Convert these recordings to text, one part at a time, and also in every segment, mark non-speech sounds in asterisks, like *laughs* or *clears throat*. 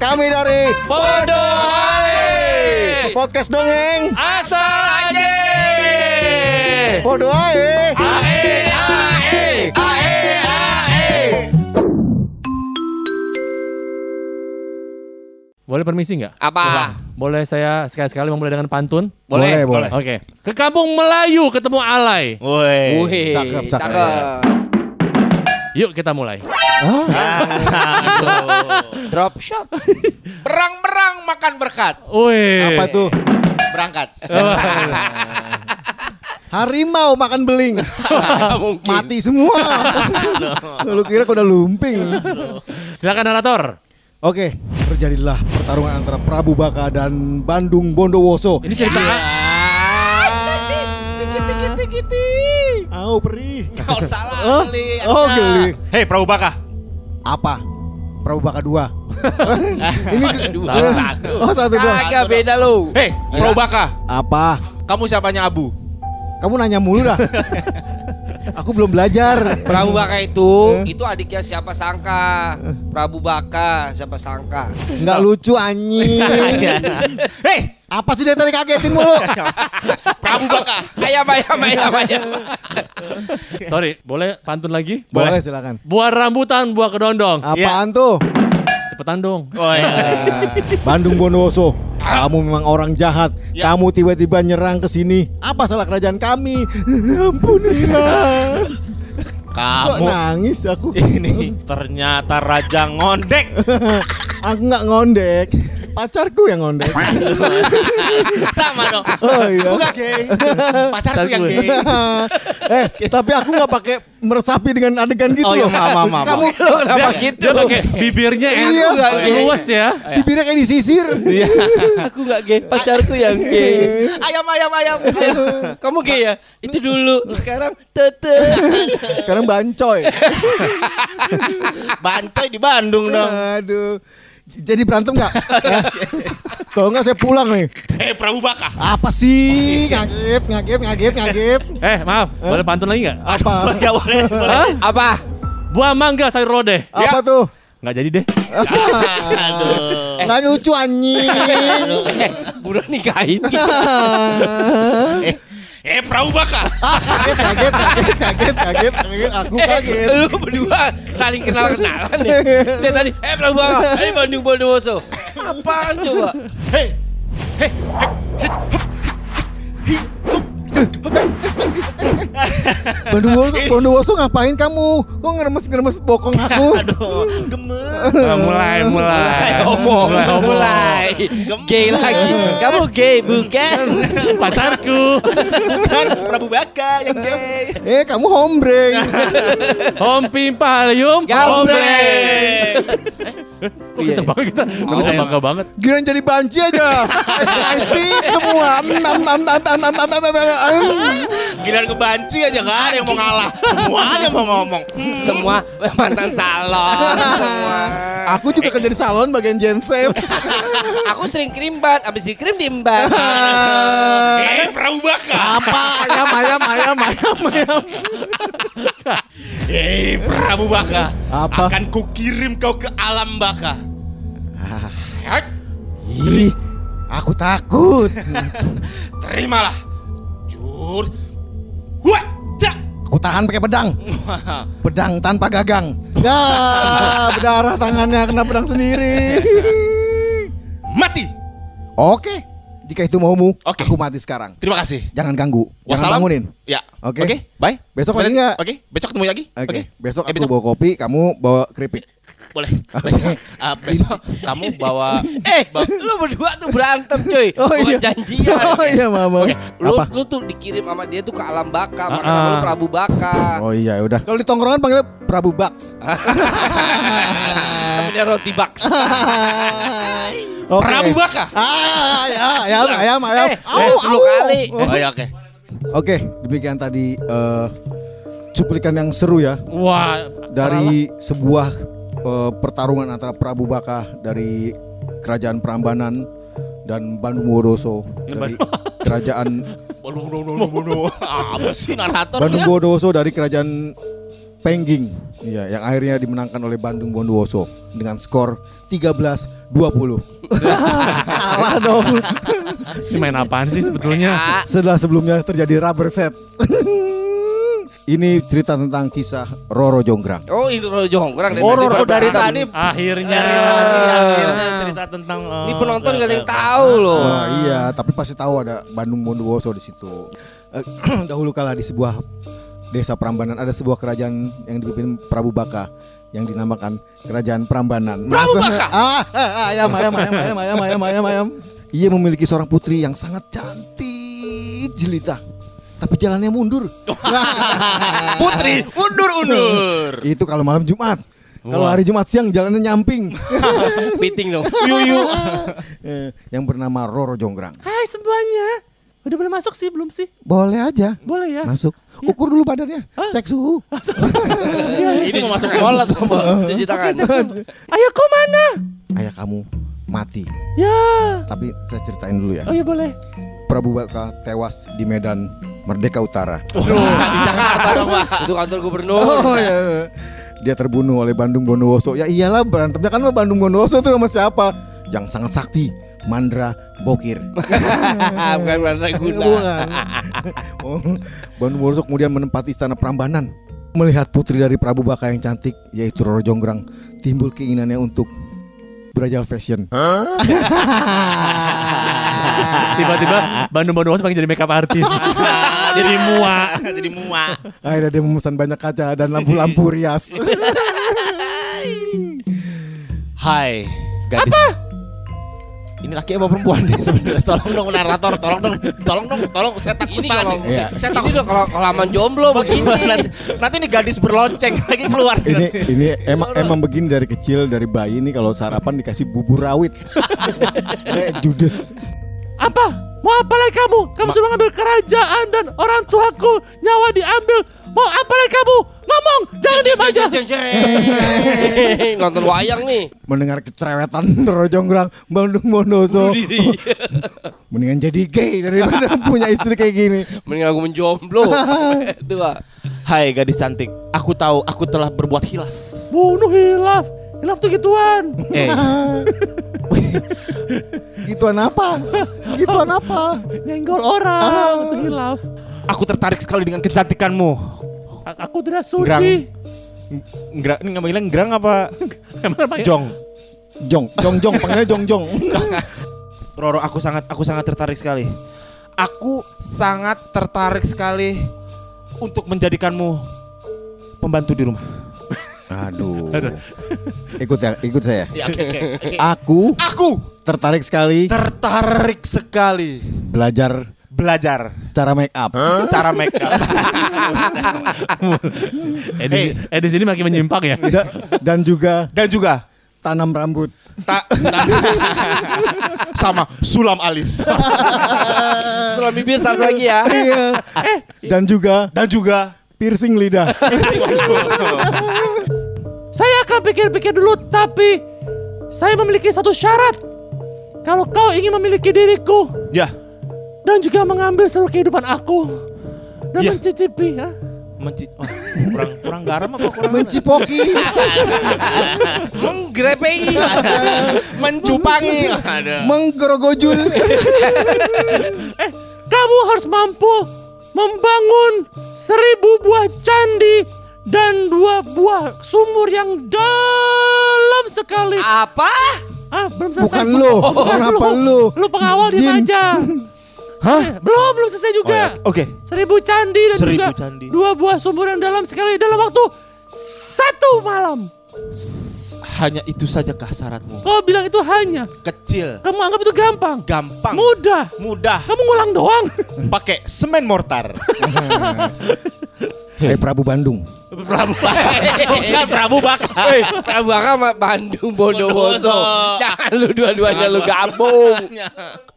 Kami dari Podo Ae. Podcast Dongeng Asal aja. Podo Ae Ae ae ae ae. Boleh permisi nggak? Apa? Boleh saya sekali-sekali memulai dengan pantun? Boleh, boleh. Oke. Ke kampung Melayu ketemu alay. Woi. Wih, Cakep, cakep. Yuk kita mulai. Drop shot. Berang-berang makan berkat. Wih. Apa tuh? Berangkat. *laughs* Harimau makan beling *laughs* Mungkin. Mati semua Lu kira udah lumping Silakan narator. Oke Terjadilah pertarungan antara Prabu Baka dan Bandung Bondowoso Ini cerita Au perih Kau salah Oh, kali. oh geli Hei Prabu Baka. Apa? Prabu Baka 2 *laughs* Ini Dua, satu. Oh satu doang Kagak beda lu. Hei Prabu Baka. Apa? Kamu siapanya Abu? Kamu nanya mulu dah *laughs* Aku belum belajar Prabu Baka itu, Eh? itu adiknya siapa sangka? Prabu Baka, siapa sangka? Nggak lucu anjing *laughs* Hei Apa sih dari tadi kagetin mulu Prabu Baka. Ayam, ayam, ayam, ayam. Sorry, boleh pantun lagi? Boleh silakan Buah rambutan, buah kedondong. Apaan tuh? Cepetan dong. Oh iya. Bandung Bondowoso, kamu memang orang jahat. Ya. Kamu tiba-tiba nyerang ke sini. Apa salah kerajaan kami? *laughs* Kok Kamu nangis aku? ini ternyata raja ngondek. *laughs* aku nggak ngondek. Pacarku yang ngondek. *laughs* Sama dong. Oh iya. Aku gak gay. Pacarku yang gay. *laughs* eh, tapi aku nggak pakai meresapi dengan adegan gitu Oh iya, loh. maaf, maaf, maaf. Kamu kenapa gitu? Dia pakai bibirnya Iya. enak, luas ya. bibirnya kayak disisir. *laughs* Aku gak gay, pacarku yang gay. Ayam ayam ayam. ayam. Kamu gay ya? Itu dulu. Sekarang tete. Sekarang bancoy. Bancoy di Bandung dong. Aduh. Jadi berantem nggak? Ya. Kalau nggak saya pulang nih. Hei Prabu Baka. Apa sih? Ngaget, ngaget, ngaget, ngaget. Eh, maaf, boleh pantun lagi nggak? Apa? Ya boleh. boleh. Hah? Apa? Buah mangga sayur lodeh. Apa tuh? Nggak jadi deh. Aduh. *laughs* Nggak lucu anjing. Eh, udah nikahin. Eh, *laughs* eh Prabu Baka. kaget, kaget, kaget, kaget, kaget, kaget. Aku kaget. Lu berdua saling kenal-kenalan ya. Dia tadi, eh Prabu Baka, ini Bandung Bondowoso. Apaan coba? Hei. Hei. Hei. His. Hup. Hi. Hup. Bondowoso, Bondowoso *laughs* ngapain kamu? Kok ngeremes-ngeremes bokong aku? *laughs* Aduh, gemes. Ah, mulai, mulai. Homo, Mulai homo. mulai. Gay lagi. Kamu gay bukan? Pacarku. Bukan Prabu Baka yang gay. Eh, kamu hombre. *laughs* Om Pimpalium. Gambreng. Kok kenceng banget kita? Tapi kita bangga banget. gila jadi banci aja. Excited semua. gila ke banci aja gak ada yang mau ngalah. Semua ada yang mau ngomong. Semua mantan salon. Semua. Aku juga kerja di salon bagian genset. Aku sering krim ban, abis dikrim diemban. Eh, perubah bakar. Apa? Ayam, ayam, ayam, ayam, ayam. Eh, Prabu Baka. Apa? Akan kukirim kau ke alam baka. Hei, Ih, aku takut. *laughs* Terimalah. Jur. Wah. Aku tahan pakai pedang. *laughs* Pedang tanpa gagang. Ya, *laughs* berdarah tangannya kena pedang sendiri. Mati. Oke, jika itu maumu, Oke. aku mati sekarang. Terima kasih. Jangan ganggu, jangan bangunin. Ya. Oke. Oke. Bye. Besok lagi nggak? Oke. Besok ketemu lagi. Oke, besok Eh, aku bawa kopi, kamu bawa keripik. Boleh. *laughs* Boleh. Ah, besok *laughs* kamu bawa *laughs* Eh, lu berdua tuh berantem cuy. Oh Bukan iya. janjian. Oh iya, mama. Oke, Lu, Apa? lu tuh dikirim sama dia tuh ke alam baka, maka Ah, nama lu ah. Prabu Baka. Oh iya, udah. Kalau di tongkrongan panggil Prabu Baks. Namanya roti baks. Prabu Baka. Ah, ya, ayam, ayam, ayam. Eh, Au, eh, 10 au. kali. Oh iya oke. Oke, demikian tadi eh, cuplikan yang seru ya Wah, dari sebuah eh, pertarungan antara Prabu Baka dari kerajaan Prambanan dan Bandung Wodoso dari *laughs* kerajaan. Apa sih narator? Bandung Wodoso dari kerajaan Pengging. Iya, yang akhirnya dimenangkan oleh Bandung Bondowoso dengan skor 13-20. *laughs* Kalah dong. Ini main apaan sih sebetulnya? Setelah sebelumnya terjadi rubber set. *laughs* Ini cerita tentang kisah Roro Jonggrang. Oh, ini Roro Jonggrang Oh, Roro dari tadi Akhirnya. akhirnya cerita tentang eh, Ini penonton gak ada yang tahu loh. Wah, iya, tapi pasti tahu ada Bandung Bondowoso di situ. Eh, *clears throat* dahulu kala di sebuah desa Prambanan ada sebuah kerajaan yang dipimpin Prabu Baka yang dinamakan Kerajaan Prambanan. Prabu Masa- Baka? Ah, ah, ayam, ayam, ayam, ayam, ayam, ayam, ayam, ayam. Ia memiliki seorang putri yang sangat cantik jelita. Tapi jalannya mundur. *laughs* Putri undur-undur. Itu kalau malam Jumat. Kalau hari Jumat siang jalannya nyamping. *laughs* Piting dong. *laughs* Yuyu. Eh, yang bernama Roro Jonggrang. Hai semuanya. Udah boleh masuk sih belum sih? Boleh aja. Boleh ya? Masuk. Ukur dulu badannya. Cek suhu. *laughs* Ini mau masuk atau apa? *laughs* Cuci tangan. Ayo kau mana? Ayah kamu mati. Ya. Tapi saya ceritain dulu ya. Oh iya boleh. Prabu Baka tewas di Medan Merdeka Utara. Di Jakarta dong, Pak. Itu kantor gubernur. *laughs* Oh iya. Dia terbunuh oleh Bandung Bondowoso. Ya iyalah berantemnya kan sama Bandung Bondowoso itu nama siapa? Yang sangat sakti, Mandra Bokir. *laughs* Bukan mana guna. Bukan. Oh, Bandung Bondowoso kemudian menempati istana Prambanan. Melihat putri dari Prabu Baka yang cantik, yaitu Roro Jonggrang, timbul keinginannya untuk berajal fashion. Tiba-tiba Bandung Bondowoso pengen jadi makeup artist. *laughs* jadi muak. Jadi muak. Akhirnya dia memesan banyak kaca dan lampu-lampu rias. Hai, gadis. Apa? Ini laki apa perempuan nih sebenarnya? Tolong dong narator, tolong dong, tolong dong, tolong saya takut Ini kalau Iya. saya ini takut dong kalau kelaman jomblo begini. nanti, nanti ini gadis berlonceng lagi keluar. ini ini emang emang begini dari kecil dari bayi ini kalau sarapan dikasih bubur rawit. *laughs* Kayak judes. Apa? Mau apa lagi kamu? Kamu sudah ngambil kerajaan dan orang tuaku nyawa diambil. Mau apa lagi kamu? Ngomong, jangan diam aja. *laughs* Nonton wayang nih. Mendengar kecerewetan *laughs* Roro Jonggrang Bandung diri. *laughs* Mendingan jadi gay daripada punya istri kayak gini. Mending aku menjomblo. Itu. Hai gadis cantik, aku tahu aku telah berbuat hilaf. Bunuh hilaf. Hilaf tuh gituan. Eh, *laughs* Gituan apa? Gituan apa? Nyenggol orang. Itu hilaf. aku tertarik sekali dengan kecantikanmu. A- Aku tidak Gerang. sudi. Ngerang, ini nggak bilang gerang apa? Jong. Jong, Jong Jong, panggilnya Jong Jong. Roro, aku sangat aku sangat tertarik sekali. Aku sangat tertarik sekali untuk menjadikanmu pembantu di rumah. Aduh. Ikut ya, ikut saya. Ya, oke, oke, oke. Aku Aku tertarik sekali tertarik sekali belajar belajar cara make up. cara make up. *laughs* Eh di, eh di sini makin menyimpang ya. Da- dan juga Dan juga tanam rambut. tak *laughs* sama sulam alis *laughs* Setelah bibir satu lagi ya. Iya. Dan juga dan juga piercing lidah. Saya akan pikir-pikir dulu, tapi saya memiliki satu syarat. Kalau kau ingin memiliki diriku ya dan juga mengambil seluruh kehidupan aku dan Ya. mencicipi, ya. menci wah, kurang kurang garam apa kurang Mencipoki. *laughs* Menggerepengi. mencupangi Menggerogojul. *laughs* Kamu harus mampu membangun seribu buah candi dan dua buah sumur yang dalam sekali. Apa? Ah, belum selesai. Bukan lu. Kenapa lu? Lu pengawal diam aja. *laughs* hah Eh, belum, belum selesai juga. oke Seribu candi dan Seribu juga candi. dua buah sumur yang dalam sekali dalam waktu satu malam. hanya itu sajakah syaratmu Kau bilang itu hanya. kecil Kamu anggap itu gampang. gampang Mudah. mudah Kamu ngulang doang. pakai semen mortar *laughs* Hei Prabu Bandung. Prabu. Bukan Prabu Baka Woi, Prabu Baka sama Bandung Bondowoso. Jangan lu dua-duanya lu gabung.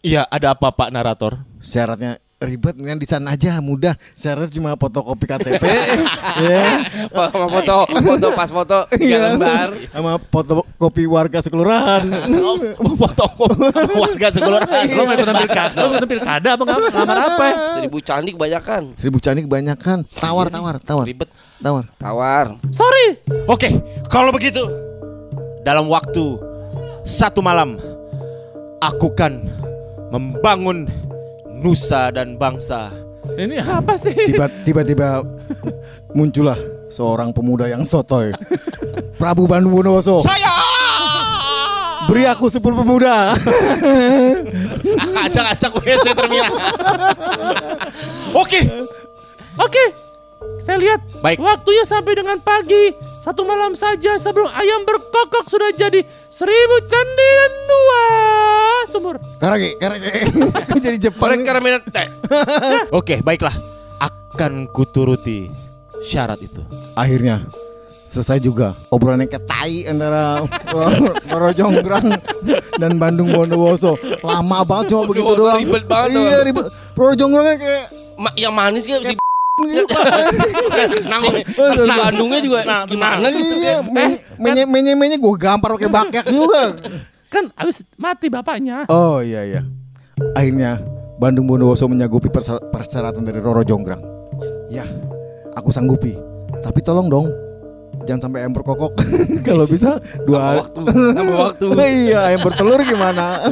iya ada apa Pak narator Syaratnya ribet kan di sana aja mudah. Syaratnya cuma fotokopi KTP. *laughs* ya. Sama foto, foto pas foto tiga Iya. lembar. Sama fotokopi warga sekelurahan. foto warga sekelurahan Lo mau ikutan pilkada? Lo mau ikutan pilkada apa nggak? Ngelamar apa? Seribu candi kebanyakan. Seribu candi kebanyakan. Tawar, tawar, tawar. Ribet. Tawar. Tawar. Sorry. Oke, kalau begitu dalam waktu satu malam aku kan membangun nusa dan bangsa. Ini apa sih? Tiba tiba-tiba muncullah seorang pemuda yang sotoy. Prabu Bandung Bondowoso. Saya Beri aku sepuluh pemuda. ajak-ajak WC terminal. Oke, Oke. Saya lihat Baik. waktunya sampai dengan pagi. Satu malam saja sebelum ayam berkokok sudah jadi seribu candi dan dua sumur. Karage. Aku *laughs* jadi Jepang. Teh. *laughs* oke, baiklah. Akan kuturuti syarat itu. Akhirnya selesai juga obrolan yang kayak tai antara *laughs* Roro- Roro Jonggrang dan Bandung Bondowoso. Lama banget cuma begitu doang. ribet banget Iya, ribet. Roro Jonggrangnya kayak yang manis kayak si gitu. *laughs* Nang, Bandungnya juga gimana gitu Iya, kan. menye menye menye menye gue gampar pakai bakyak juga. Kan abis mati bapaknya. Oh iya iya. Akhirnya Bandung Bondowoso menyanggupi persyar- persyaratan dari Roro Jonggrang. Ya, aku sanggupi. Tapi tolong dong, jangan sampai ayam berkokok. *laughs* Kalau bisa dua. waktu, nambah waktu. *laughs* iya, ayam bertelur gimana?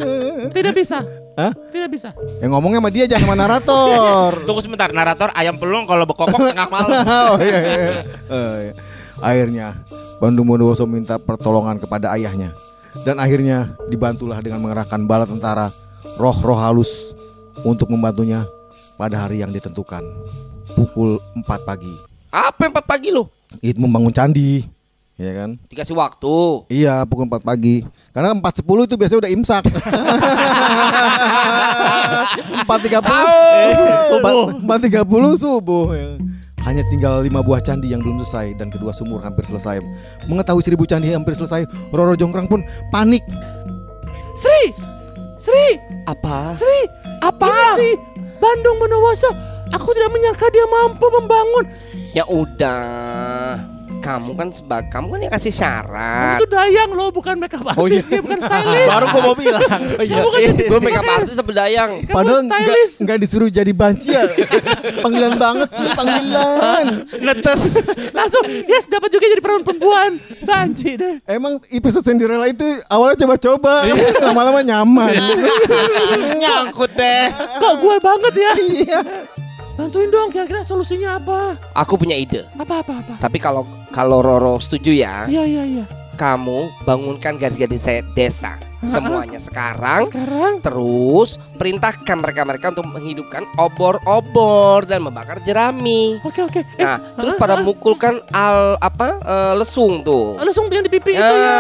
Tidak bisa. Hah? Tidak bisa. Yang ngomongnya sama dia jangan sama narator. *laughs* Tunggu sebentar, narator ayam pelung kalau bekokok tengah malam. *laughs* oh iya, iya. Oh, iya. Akhirnya Bandung Bondowoso minta pertolongan kepada ayahnya dan akhirnya dibantulah dengan mengerahkan bala tentara roh-roh halus untuk membantunya pada hari yang ditentukan pukul 4 pagi. Apa empat pagi lo? Itu membangun candi, ya kan? Dikasih waktu. Iya, pukul 4 pagi. Karena 4.10 itu biasanya udah imsak. *laughs* 4.30 4.30 subuh. ya. Hanya tinggal lima buah candi yang belum selesai dan kedua sumur hampir selesai. Mengetahui seribu candi hampir selesai, Roro Jonggrang pun panik. Sri, Sri, Apa? Sri, apa sih? Bandung Bondowoso. Aku tidak menyangka dia mampu membangun. Ya udah. Kamu kan sebagai kamu kan yang kasih Kamu syarat. tuh dayang loh, bukan makeup Oh, iya. artist, ya, bukan stylist. Baru gua mau bilang. Kamu kan jadi Gue makeup artist apa dayang? Kamu Padahal nggak stylist. nggak disuruh jadi banci ya. Panggilan banget, panggilan. Netes. langsung yes dapat juga jadi peran perempuan. Banci deh. Emang episode Cinderella itu awalnya coba-coba, lama-lama nyaman. *laughs* Nyangkut deh. Kok gue banget ya? Iya. Bantuin dong kira-kira solusinya apa? Aku punya ide. Apa apa apa? Tapi kalau kalau Roro setuju ya, Iya iya iya. kamu bangunkan gadis-gadis desa semuanya sekarang. Sekarang Terus perintahkan mereka-mereka untuk menghidupkan obor-obor dan membakar jerami. oke oke. Eh, Nah, terus pada mukulkan al apa eh, lesung tuh. lesung yang di pipi itu Ya, ya.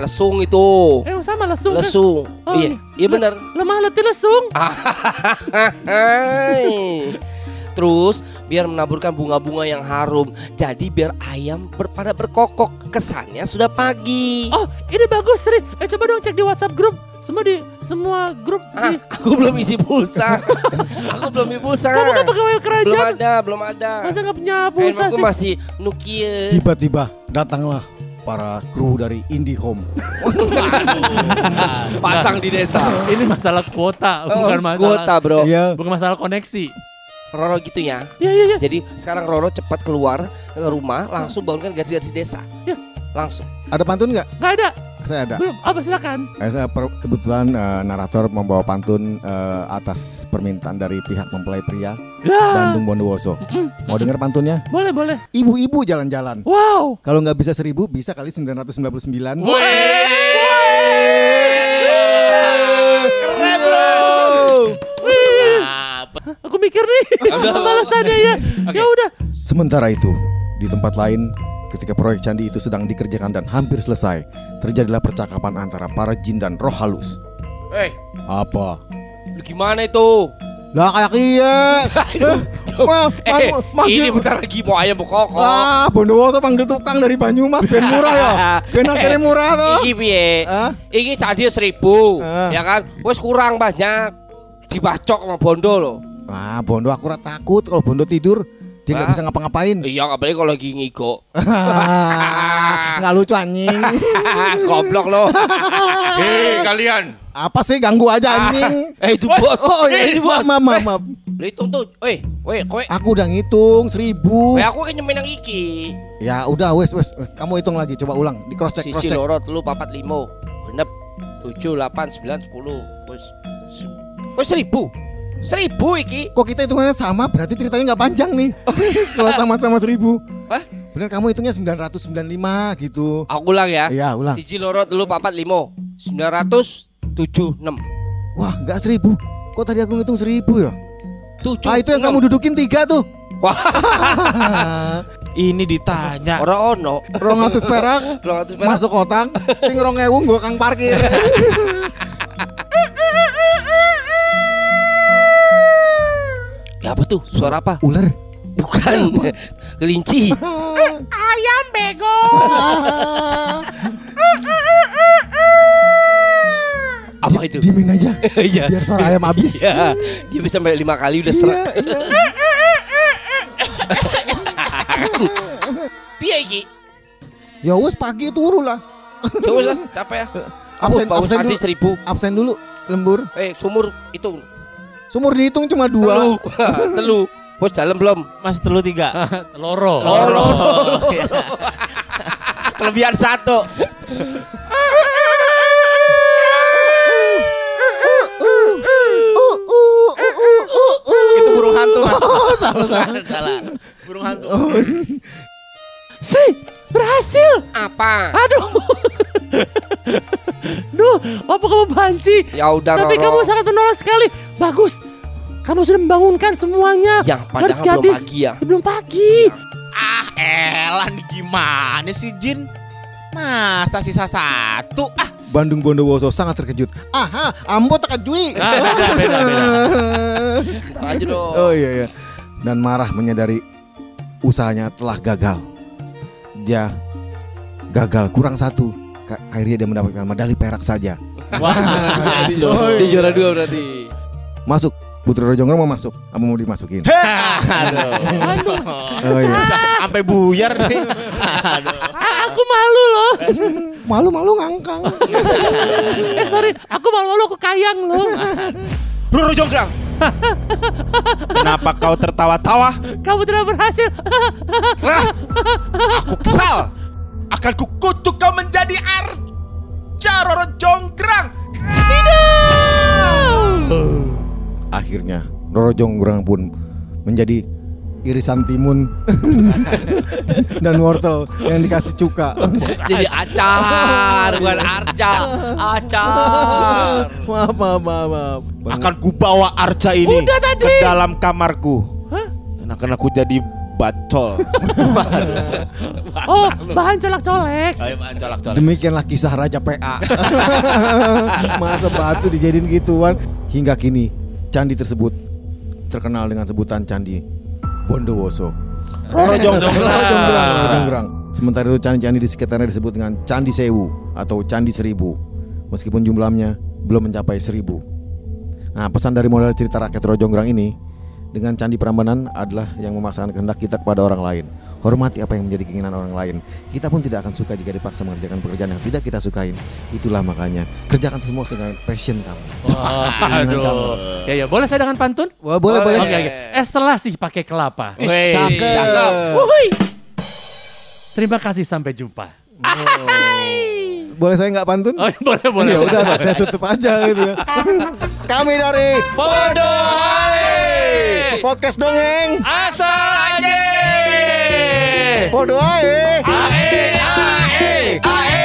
lesung itu. Eh sama lesung. kan? Lesung. Oh, iya, iya. iya benar. Lemah letih lesung. *laughs* Terus biar menaburkan bunga-bunga yang harum. Jadi biar ayam ber- pada berkokok. Kesannya sudah pagi. Oh ini bagus Sri. Eh coba dong cek di WhatsApp grup. Semua di semua grup. Ah, di- aku belum isi pulsa. *laughs* aku belum isi pulsa. Kamu kan pegawai belum kerajaan. ada, belum ada. Masa nggak punya pulsa Handphone sih? masih Nokia. Tiba-tiba datanglah para kru dari IndiHome. Pasang di desa. Ini masalah kuota, bukan masalah Kuota, Bro. Iya. bukan masalah koneksi. Roro gitu ya. Iya iya iya. Jadi sekarang Roro cepat keluar ke rumah, langsung bangunkan gadis-gadis desa. Ya. Langsung. Ada pantun nggak? Nggak ada. Saya ada. Belum. Apa silakan. Eh, saya per- kebetulan eh, narator membawa pantun eh, atas permintaan dari pihak mempelai pria Ya. Bandung Bondowoso. Mau dengar pantunnya? Boleh boleh. Ibu-ibu jalan-jalan. Wow. Kalau nggak bisa seribu, bisa kali 999. Keren, Aku mikir nih balasannya ya. Ya udah. Sementara itu, di tempat lain, ketika proyek candi itu sedang dikerjakan dan hampir selesai, terjadilah percakapan antara para jin dan roh halus. Eh, Apa? lu gimana itu? Lah kayak iya. *laughs* Eh, ma- Eh, ma- ini bentar lagi mau ayam berkokok. Ah, Bondowoso panggil tukang dari Banyumas ben murah ya. *laughs* Ben akhirnya murah tuh. Iki piye? Hah? Iki tadi seribu, Ah. ya kan? Wes kurang banyak. Dibacok sama Bondo loh. Wah, Bondo aku ora takut kalau Bondo tidur Dia nggak bisa ngapa-ngapain. Iya, apalagi kalau lagi ngigo. *laughs* Nggak lucu anjing. *laughs* Goblok lo. *laughs* Hei kalian. Apa sih ganggu aja anjing? Eh itu bos. Oh iya, Eh, itu bos. maaf, maaf, maaf. Lu hitung tuh. Weh, weh, kowe. Aku udah ngitung seribu. Weh, aku kan nyemen yang iki. Ya udah wes wes. Kamu hitung lagi, coba ulang. Di cross check, cross Siji check. loro telu papat limo. Genep. Tujuh, delapan, sembilan, sepuluh. Wes. Wes seribu. Seribu iki. Kok kita hitungannya sama? Berarti ceritanya nggak panjang nih. *laughs* Kalau sama-sama seribu. Hah? Bener kamu hitungnya 995 gitu. Aku ulang ya. Iya ulang. Siji loro telu papat limo. Sembilan ratus tujuh enam. Wah nggak seribu. Kok tadi aku ngitung seribu ya? Tujuh. Ah itu yang kamu dudukin tiga tuh. Wah, *laughs* Ini ditanya. orang ono. Rong atus perak Orang atus perak. masuk kotak. Sing rong ewu nggo kang parkir. *laughs* apa tuh? Suara apa? Ular. Bukan. Kelinci. *laughs* Ayam bego. Apa itu? Dimin aja. *laughs* Iya. Biar suara ayam habis. Iya. Dia bisa sampai lima kali udah Iya, serak. iya. *laughs* Piye iki? Ya wes pagi turu lah. Coba lah, capek ya. Absen, bawa absen sandi dulu. seribu. Absen dulu lembur. Eh, sumur itu. Sumur dihitung cuma dua. Telu. *laughs* Telu. Bos dalam belum? Mas telu tiga. *laughs* Loro. Loro. *laughs* Kelebihan satu. Itu burung hantu mas. Salah. Burung hantu. Sri, berhasil. Apa? Aduh. Duh, apa kamu banci? Ya udah Tapi Roro. kamu sangat menolong sekali. Bagus. Kamu sudah membangunkan semuanya. Yang padahal belum pagi ya. Belum pagi. Ah Elan gimana sih Jin? Masa sisa satu? Ah Bandung Bondowoso sangat terkejut. Aha, ambo terkejut. Ah, beda, beda, beda. *laughs* Ntar aja dong. Oh iya iya. Dan marah menyadari usahanya telah gagal. Dia gagal kurang satu. Akhirnya dia mendapatkan medali perak saja. Wah *laughs* Jadi loh. Dia juara dua berarti. Masuk. Putri Rojonggong mau masuk. Apa mau dimasukin? Aduh, Oh iya. Sampai buyar nih a- aku malu loh. *laughs* Malu-malu ngangkang. *laughs* Eh sorry, aku malu-malu aku kayang loh. *laughs* Roro Jonggrang Kenapa kau tertawa-tawa? Kamu tidak berhasil. Nah, aku kesal Akan kukutuk kau menjadi arca Roro Jonggrang Akhirnya Roro Jonggrang pun menjadi irisan timun *laughs* dan wortel yang dikasih cuka. *laughs* Jadi acar, bukan arca. Acar. maaf, maaf, maaf, maaf. Akan kubawa arca ini Udah tadi. ke dalam kamarku Hah? Dan akan aku jadi bacol *laughs* Oh, bahan colak-colek. Ayo colak-colak Demikianlah kisah Raja PA. Masa batu dijadiin gituan. Hingga kini candi tersebut terkenal dengan sebutan Candi Bondowoso. Roro Jonggrang Roro Jonggrang, Roro Jonggrang. Sementara itu candi-candi di sekitarnya disebut dengan Candi Sewu atau Candi Seribu. Meskipun jumlahnya belum mencapai seribu. Nah, pesan dari modal cerita rakyat Roro Jonggrang ini dengan Candi Prambanan adalah yang memaksakan kehendak kita kepada orang lain. Hormati apa yang menjadi keinginan orang lain. Kita pun tidak akan suka jika dipaksa mengerjakan pekerjaan yang tidak kita sukain. Itulah makanya kerjakan semua dengan passion kamu. Keinginan kamu. Ya ya, boleh saya dengan pantun? Wah, boleh, boleh. Oke selasih pakai kelapa. Wih, Cakep. Wuhui. Terima kasih sampai jumpa. Boleh saya nggak pantun? Oh, boleh boleh. ya udah, saya tutup aja gitu ya. *laughs* Kami dari podcast dongeng. Asal aja. Podo ae. Ae ae. Ae.